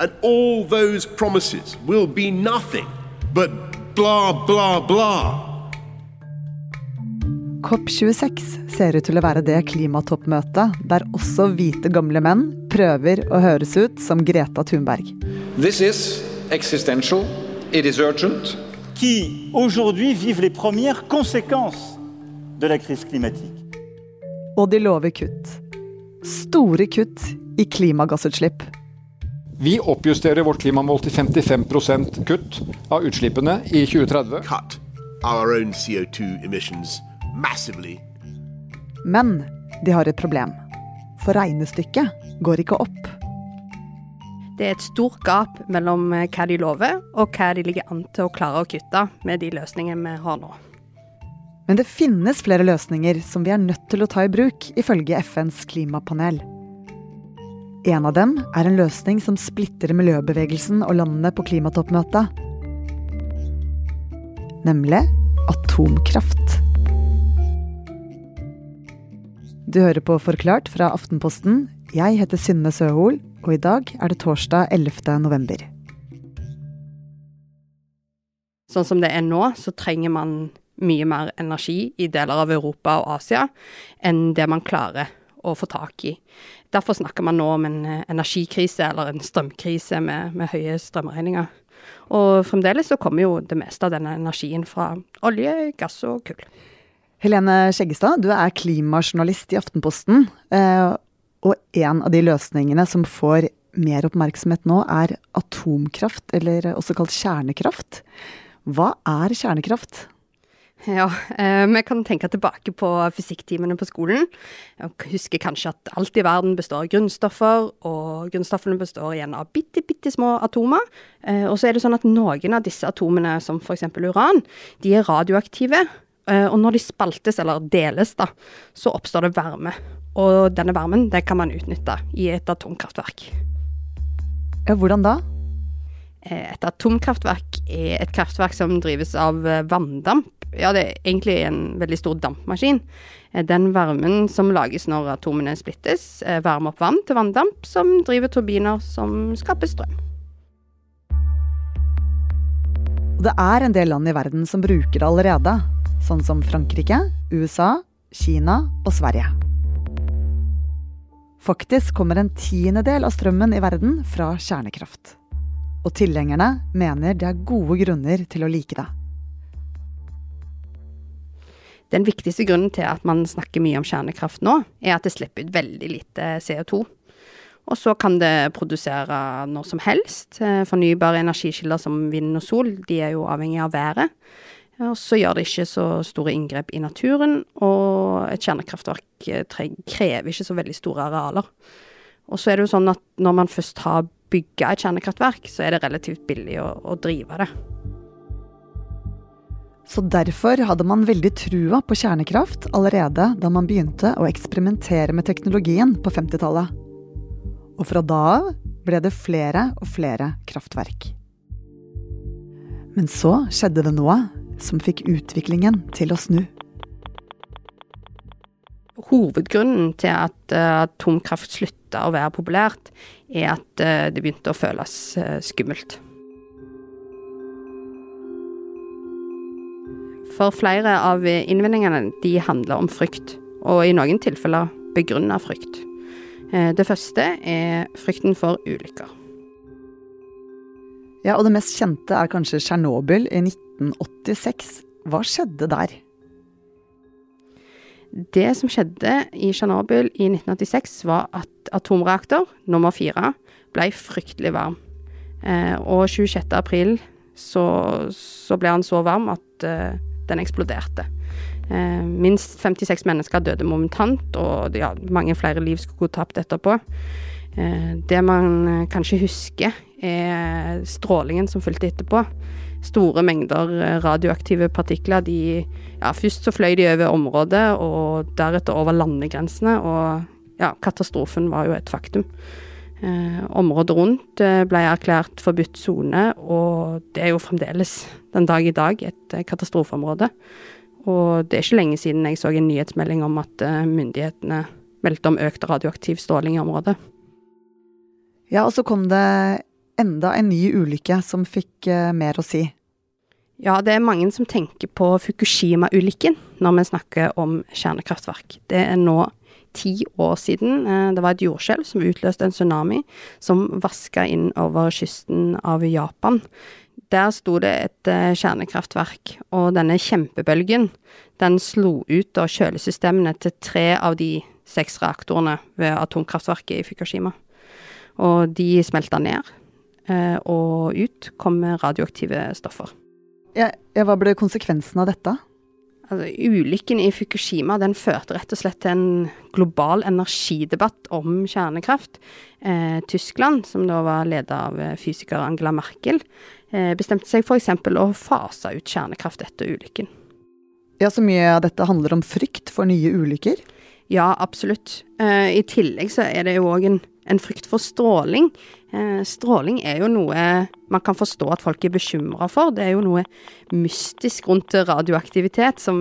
And all those promises will be nothing but blah, blah, blah. COP26 ser ut til å være det klimatoppmøtet der også hvite gamle menn prøver å høres ut som Greta Thunberg. This is existential, it is urgent. Qui aujourd'hui vivent les premières conséquences de la crise climatique. Og de lover kutt. Store kutt i klimagassutslipp. Vi oppjusterer vårt klimamål til 55% kutt av utslippene i 2030. Cut our own CO2 emissions massively. Men de har et problem. For regnestykket går ikke opp. Det er et stort gap mellom hva de lover, og hva de ligger an til å klare å kutte med de løsningene vi har nå. Men det finnes flere løsninger som vi er nødt til å ta i bruk, ifølge FNs klimapanel. En av dem er en løsning som splitter miljøbevegelsen og landene på klimatoppmøtet. Nemlig atomkraft. Du hører på Forklart fra Aftenposten. Jeg heter Synne Søhol, og i dag er det torsdag 11. november. Sånn som det er nå, så trenger man mye mer energi i deler av Europa og Asia enn det man klarer å få tak i. Derfor snakker man nå om en eh, energikrise eller en strømkrise med, med høye strømregninger. Og fremdeles så kommer jo det meste av denne energien fra olje, gass og kull. Helene Skjeggestad, du er klimajournalist i Aftenposten. Eh, og en av de løsningene som får mer oppmerksomhet nå, er atomkraft, eller også kalt kjernekraft. Hva er kjernekraft? Ja, eh, vi kan tenke tilbake på fysikktimene på skolen. Jeg husker kanskje at alt i verden består av grunnstoffer, og grunnstoffene består igjen av bitte, bitte små atomer. Eh, og så er det sånn at noen av disse atomene, som f.eks. uran, de er radioaktive. Eh, og når de spaltes, eller deles, da, så oppstår det varme. Og denne varmen, det kan man utnytte i et atomkraftverk. Ja, hvordan da? Et atomkraftverk er et kraftverk som drives av eh, vanndamp ja, det er egentlig en veldig stor dampmaskin. Eh, den varmen som lages når atomene splittes, eh, varmer opp vann til vanndamp, som driver turbiner som skaper strøm. Det er en del land i verden som bruker det allerede, sånn som Frankrike, USA, Kina og Sverige. Faktisk kommer en tiendedel av strømmen i verden fra kjernekraft. Og tilhengerne mener det er gode grunner til å like det. Den viktigste grunnen til at man snakker mye om kjernekraft nå, er at det slipper ut veldig lite CO2. Og så kan det produsere når som helst. Eh, fornybare energikilder som vind og sol, de er jo avhengig av været. Og så gjør det ikke så store inngrep i naturen, og et kjernekraftverk eh, krever ikke så veldig store arealer. Og så er det jo sånn at når man først har bygga et kjernekraftverk, så er det relativt billig å, å drive det. Så derfor hadde man veldig trua på kjernekraft allerede da man begynte å eksperimentere med teknologien på 50-tallet. Og fra da av ble det flere og flere kraftverk. Men så skjedde det noe som fikk utviklingen til å snu. Hovedgrunnen til at uh, atomkraft slutta å være populært, er at uh, det begynte å føles uh, skummelt. For flere av innvendingene de handler om frykt, og i noen tilfeller begrunna frykt. Eh, det første er frykten for ulykker. Ja, og det mest kjente er kanskje Tsjernobyl i 1986. Hva skjedde der? Det som skjedde i Tsjernobyl i 1986, var at atomreaktor nummer fire ble fryktelig varm. Eh, og 26. april så, så ble han så varm at eh, den eksploderte. Eh, minst 56 mennesker døde momentant, og ja, mange flere liv skulle gå tapt etterpå. Det man kanskje husker, er strålingen som fulgte etterpå. Store mengder eh, radioaktive partikler. De, ja, først så fløy de over området, og deretter over landegrensene, og ja, katastrofen var jo et faktum. Eh, området rundt eh, ble erklært forbudt sone, og det er jo fremdeles den dag i dag et eh, katastrofeområde. Og det er ikke lenge siden jeg så en nyhetsmelding om at myndighetene meldte om økt radioaktiv stråling i området. Ja, og så kom det enda en ny ulykke som fikk eh, mer å si. Ja, det er mange som tenker på Fukushima-ulykken når vi snakker om kjernekraftverk. Det er nå ti år siden eh, det var et jordskjelv som utløste en tsunami som vaska inn over kysten av Japan. Der sto det et eh, kjernekraftverk, og denne kjempebølgen den slo ut av kjølesystemene til tre av de seks reaktorene ved atomkraftverket i Fukushima. Og de smelta ned, og ut kom radioaktive stoffer. Ja, ja, hva ble konsekvensen av dette? Altså, ulykken i Fukushima den førte rett og slett til en global energidebatt om kjernekraft. Eh, Tyskland, som da var ledet av eh, fysiker Angela Merkel, eh, bestemte seg f.eks. å fase ut kjernekraft etter ulykken. Ja, Så mye av dette handler om frykt for nye ulykker? Ja, absolutt. Eh, I tillegg så er det jo òg en, en, frykt for stråling. Eh, stråling er jo noe man kan forstå at folk er bekymra for. Det er jo noe mystisk rundt radioaktivitet som,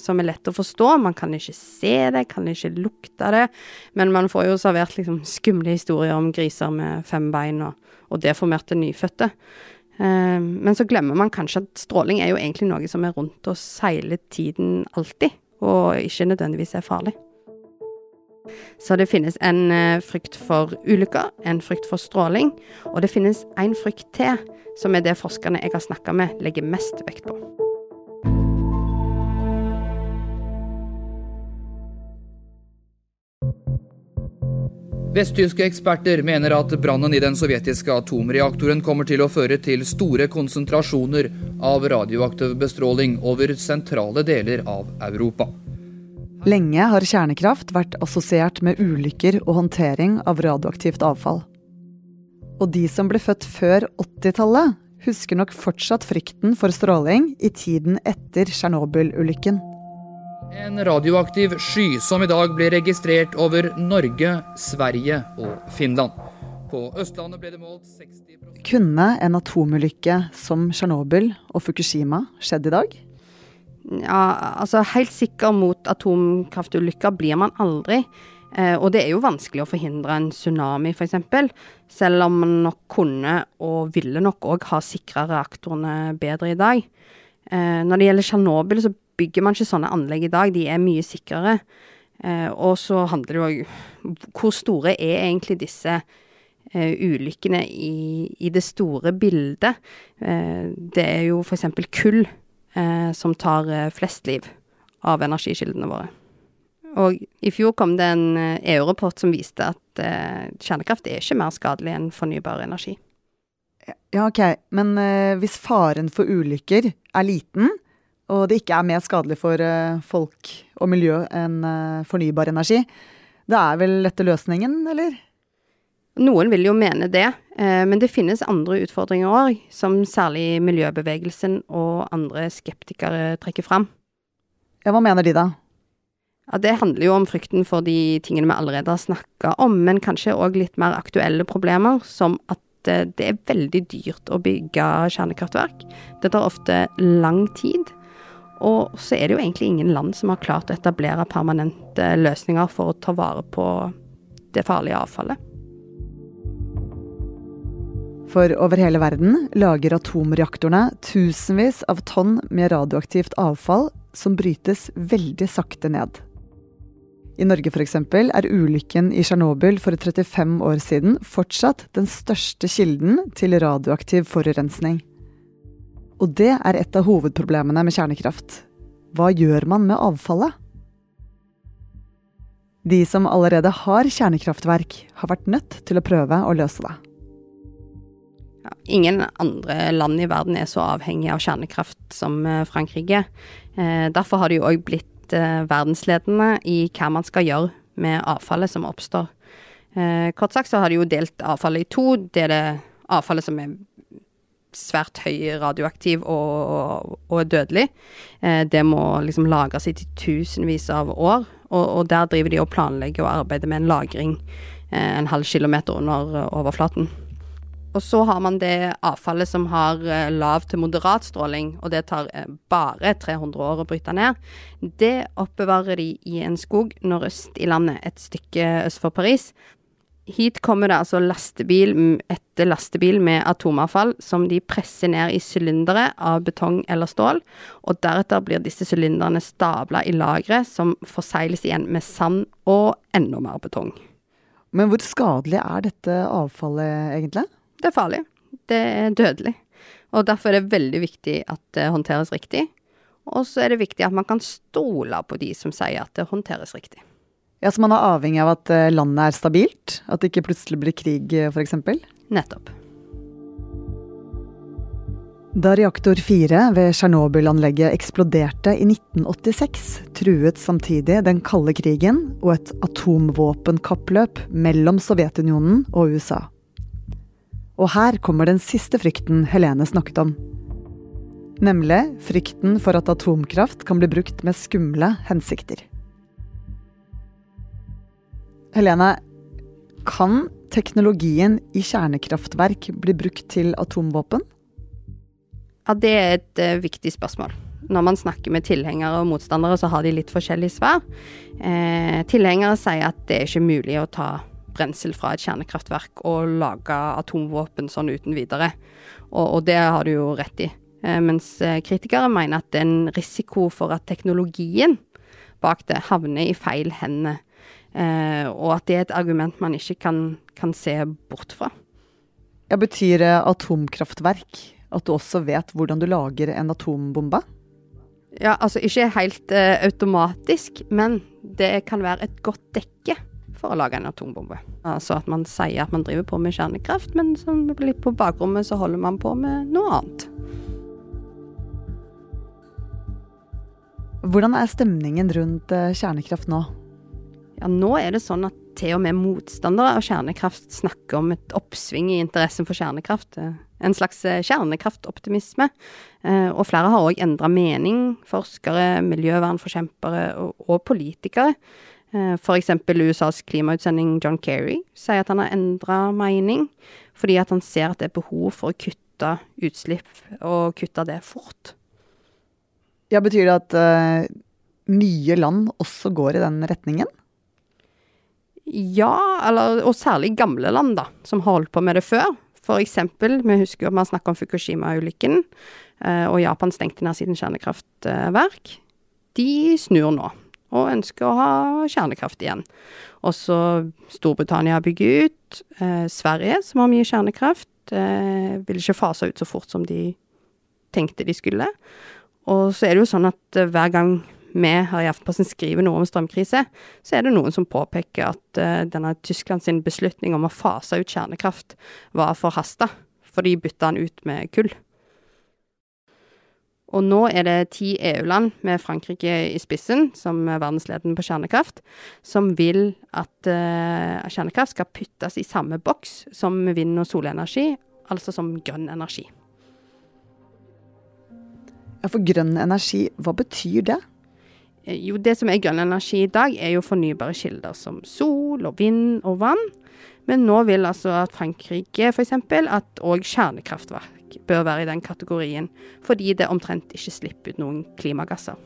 som, er lett å forstå. Man kan ikke se det, kan ikke lukte det. Men man får jo servert liksom skumle historier om griser med fem bein og, og deformerte nyfødte. Eh, men så glemmer man kanskje at stråling er jo egentlig noe som er rundt oss hele tiden alltid, og ikke nødvendigvis er farlig. Så det finnes en eh, frykt for ulykker, en frykt for stråling, og det finnes en frykt til, som er det forskerne jeg har snakka med, legger mest vekt på. Vesttyske eksperter mener at brannen i den sovjetiske atomreaktoren kommer til å føre til store konsentrasjoner av radioaktiv bestråling over sentrale deler av Europa. Lenge har kjernekraft vært assosiert med ulykker og håndtering av radioaktivt avfall. Og de som ble født før 80-tallet, husker nok fortsatt frykten for stråling i tiden etter Tsjernobyl-ulykken. En radioaktiv sky som i dag ble registrert over Norge, Sverige og Finland. På Østlandet ble det målt 60 Kunne en atomulykke som Tsjernobyl og Fukushima skjedd i dag? Ja, altså helt sikker mot atomkraftulykker blir man aldri. Eh, og det er jo vanskelig å forhindre en tsunami, f.eks. Selv om man nok kunne, og ville nok òg, ha sikra reaktorene bedre i dag. Eh, når det gjelder Tsjernobyl, så bygger man ikke sånne anlegg i dag. De er mye sikrere. Eh, og så handler det jo om hvor store er egentlig disse eh, ulykkene i, i, det store bildet. Eh, det er jo f.eks. kull eh, som tar eh, flest liv av energikildene våre. Og i fjor kom det en eh, EU-rapport som viste at eh, kjernekraft er ikke mer skadelig enn fornybar energi. Ja, ok, men eh, hvis faren for ulykker er liten, og det ikke er mer skadelig for eh, folk og miljø enn fornybar energi, da er vel dette løsningen, eller? Noen vil jo mene det, eh, men det finnes andre utfordringer òg, som særlig miljøbevegelsen og andre skeptikere trekker fram. Ja, hva mener de da? Ja, Det handler jo om frykten for de tingene vi allerede har snakka om, men kanskje òg litt mer aktuelle problemer, som at eh, det er veldig dyrt å bygge kjernekraftverk. Det tar ofte lang tid. Og så er det jo egentlig ingen land som har klart å etablere permanente løsninger for å ta vare på det farlige avfallet. For over hele verden lager atomreaktorene tusenvis av tonn med radioaktivt avfall som brytes veldig sakte ned. I Norge f.eks. er ulykken i Tsjernobyl for 35 år siden fortsatt den største kilden til radioaktiv forurensning. Og det er et av hovedproblemene med kjernekraft. Hva gjør man med avfallet? De som allerede har kjernekraftverk, har vært nødt til å prøve å løse det. Ja, ingen andre land i verden er så avhengig av kjernekraft som eh, Frankrike. Eh, derfor har de òg blitt eh, verdensledende i hva man skal gjøre med avfallet som oppstår. Kort sagt så har de jo delt avfallet i to. Det er det avfallet som er svært høy radioaktiv og, og dødelig. Det må liksom lagres i tusenvis av år, og, og, der driver de og planlegger og arbeider med en lagring en halv kilometer under overflaten. Og så har man det avfallet som har eh, lav til moderat stråling, og det tar eh, bare 300 år å bryte ned. Det oppbevarer de i en skog nordøst i landet, et stykke øst for Paris. Hit kommer det altså lastebil etter lastebil med atomavfall som de presser ned i sylindere av betong eller stål, og deretter blir disse sylinderne stabla i lagre som forsegles igjen med sand og enda mer betong. Men hvor skadelig er dette avfallet egentlig? Det er farlig. Det er dødelig. Og derfor er det veldig viktig at det håndteres riktig. Og så er det viktig at man kan stole på de som sier at det håndteres riktig. Ja, Så man er avhengig av at eh, landet er stabilt? At det ikke plutselig blir krig, eh, f.eks.? Nettopp. Da reaktor 4 ved Tsjernobyl-anlegget eksploderte i 1986, truet samtidig den kalde krigen og et atomvåpenkappløp mellom Sovjetunionen og USA. Og her kommer den siste frykten Helene snakket om. Nemlig frykten for at atomkraft kan bli brukt med skumle hensikter. Helene, kan teknologien i kjernekraftverk bli brukt til atomvåpen? Ja, det er et uh, viktig spørsmål. Når man snakker med tilhengere og motstandere, så har de litt forskjellige svar. Eh, tilhengere sier at det er ikke mulig å ta brensel fra et kjernekraftverk og lage atomvåpen sånn uten videre. Og, og det har du jo rett i. Eh, mens eh, kritikere mener at det er en risiko for at teknologien bak det havner i feil hender Eh, og at det er et argument man ikke kan, kan se bort fra. Ja, betyr atomkraftverk at du også vet hvordan du lager en atombombe? Ja, altså ikke helt uh, automatisk, men det kan være et godt dekke for å lage en atombombe. Altså at man sier at man driver på med kjernekraft, men litt på bakrommet så holder man på med noe annet. Hvordan er stemningen rundt uh, kjernekraft nå? Ja, nå er det sånn at til og med motstandere av kjernekraft snakker om et oppsving i interessen for kjernekraft. Eh, en slags eh, kjernekraftoptimisme. Eh, og flere har òg endra mening. Forskere, miljøvernforkjempere og politikere. F.eks. USAs klimautsending John Kerry sier at han har endra mening, fordi at han ser at det er behov for å kutte utslipp, og kutte det fort. Ja, Betyr det at uh, nye land også går i den retningen? Ja, eller, og særlig gamle land, da, som har holdt på med det før. Eksempel, vi husker jo at man snakker om Fukushima-ulykken, uh, og Japan stengte ned sine kjernekraftverk. De snur nå, og ønsker å ha kjernekraft igjen. Også Storbritannia bygger ut. Eh, Sverige, som har mye kjernekraft, eh, vil ikke fase ut så fort som de tenkte de skulle. Og så er det jo sånn at hver gang vi her i Aftenposten skriver noe om strømkrise, så er det noen som påpeker at uh, denne Tyskland sin beslutning om å fase ut kjernekraft var forhasta, for de bytta den ut med kull. Og nå er det ti EU-land, med Frankrike i spissen, som er verdensledende på kjernekraft, som vil at uh, kjernekraft skal puttes i samme boks som vind- og solenergi, altså som grønn energi. Ja, For grønn energi, hva betyr det? Eh, jo, det som er grønn energi i dag, er jo fornybare kilder som sol og vind og vann. Men nå vil altså at Frankrike f.eks. at òg kjernekraftverk bør være i den kategorien, fordi det omtrent ikke slipper ut noen klimagasser.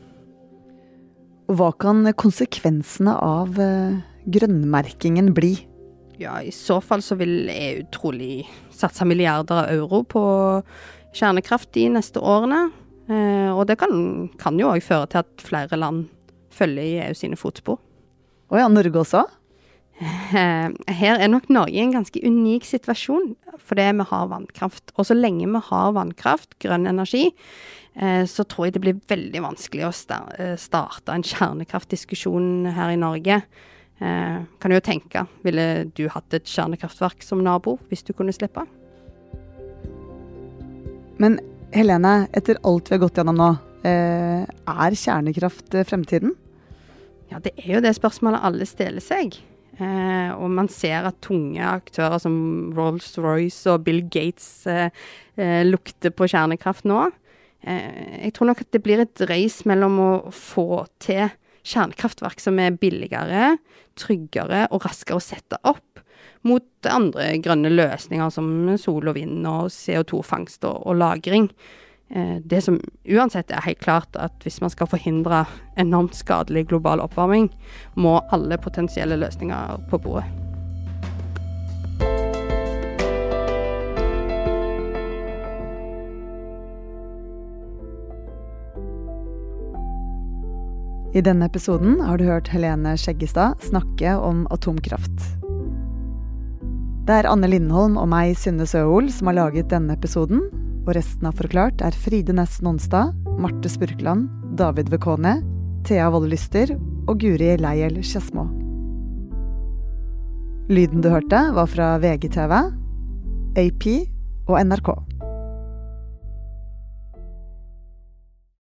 Hva kan konsekvensene av uh, grønnmerkingen bli? Ja, I så fall så vil EU trolig satse milliarder av euro på kjernekraft de neste årene. Eh, og det kan, kan jo òg føre til at flere land følger i EU sine fotspor. Å ja, Norge også? Eh, her er nok Norge i en ganske unik situasjon, fordi vi har vannkraft. Og så lenge vi har vannkraft, grønn energi, eh, så tror jeg det blir veldig vanskelig å starte en kjernekraftdiskusjon her i Norge. Kan du jo tenke, ville du hatt et kjernekraftverk som nabo hvis du kunne slippe? Men Helene, etter alt vi har gått gjennom nå, eh, er kjernekraft eh, fremtiden? Ja, det er jo det spørsmålet alle stiller seg. Eh, og man ser at tunge aktører som Rolls-Royce og Bill Gates eh, eh, lukter på kjernekraft nå. Eh, jeg tror nok at det blir et race mellom å få til kjernekraftverk som er billigere, tryggere og raskere å sette opp, mot andre grønne løsninger som sol og vind og CO2-fangst og, og lagring. Eh, det som uansett er helt klart, at hvis man skal forhindre enormt skadelig global oppvarming, må alle potensielle løsninger på bordet. I denne episoden har du hørt Helene Skjeggestad snakke om atomkraft. Det er Anne Lindholm og meg, Synne Søhol, som har laget denne episoden. Og resten av Forklart er Fride Næss Nonstad, Marte Spurkland, David Vekone, Thea Vollelyster og Guri Leiel Skedsmo. Lyden du hørte, var fra VGTV, AP og NRK.